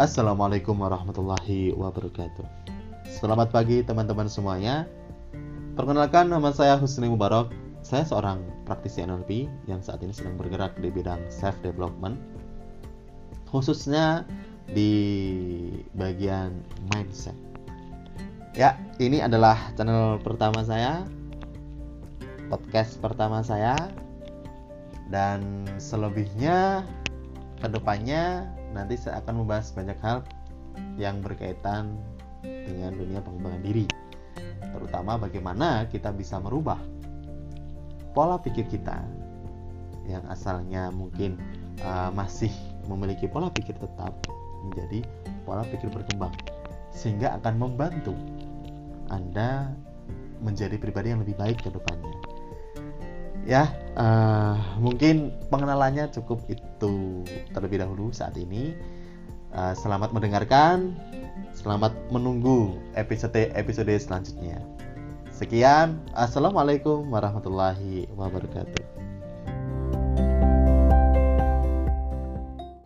Assalamualaikum warahmatullahi wabarakatuh. Selamat pagi teman-teman semuanya. Perkenalkan nama saya Husni Mubarak. Saya seorang praktisi NLP yang saat ini sedang bergerak di bidang self development khususnya di bagian mindset. Ya, ini adalah channel pertama saya, podcast pertama saya, dan selebihnya ke depannya nanti saya akan membahas banyak hal yang berkaitan dengan dunia pengembangan diri. Terutama bagaimana kita bisa merubah pola pikir kita yang asalnya mungkin uh, masih memiliki pola pikir tetap menjadi pola pikir berkembang. Sehingga akan membantu Anda menjadi pribadi yang lebih baik ke depannya ya uh, mungkin pengenalannya cukup itu terlebih dahulu saat ini. Uh, selamat mendengarkan selamat menunggu episode episode selanjutnya. Sekian assalamualaikum warahmatullahi wabarakatuh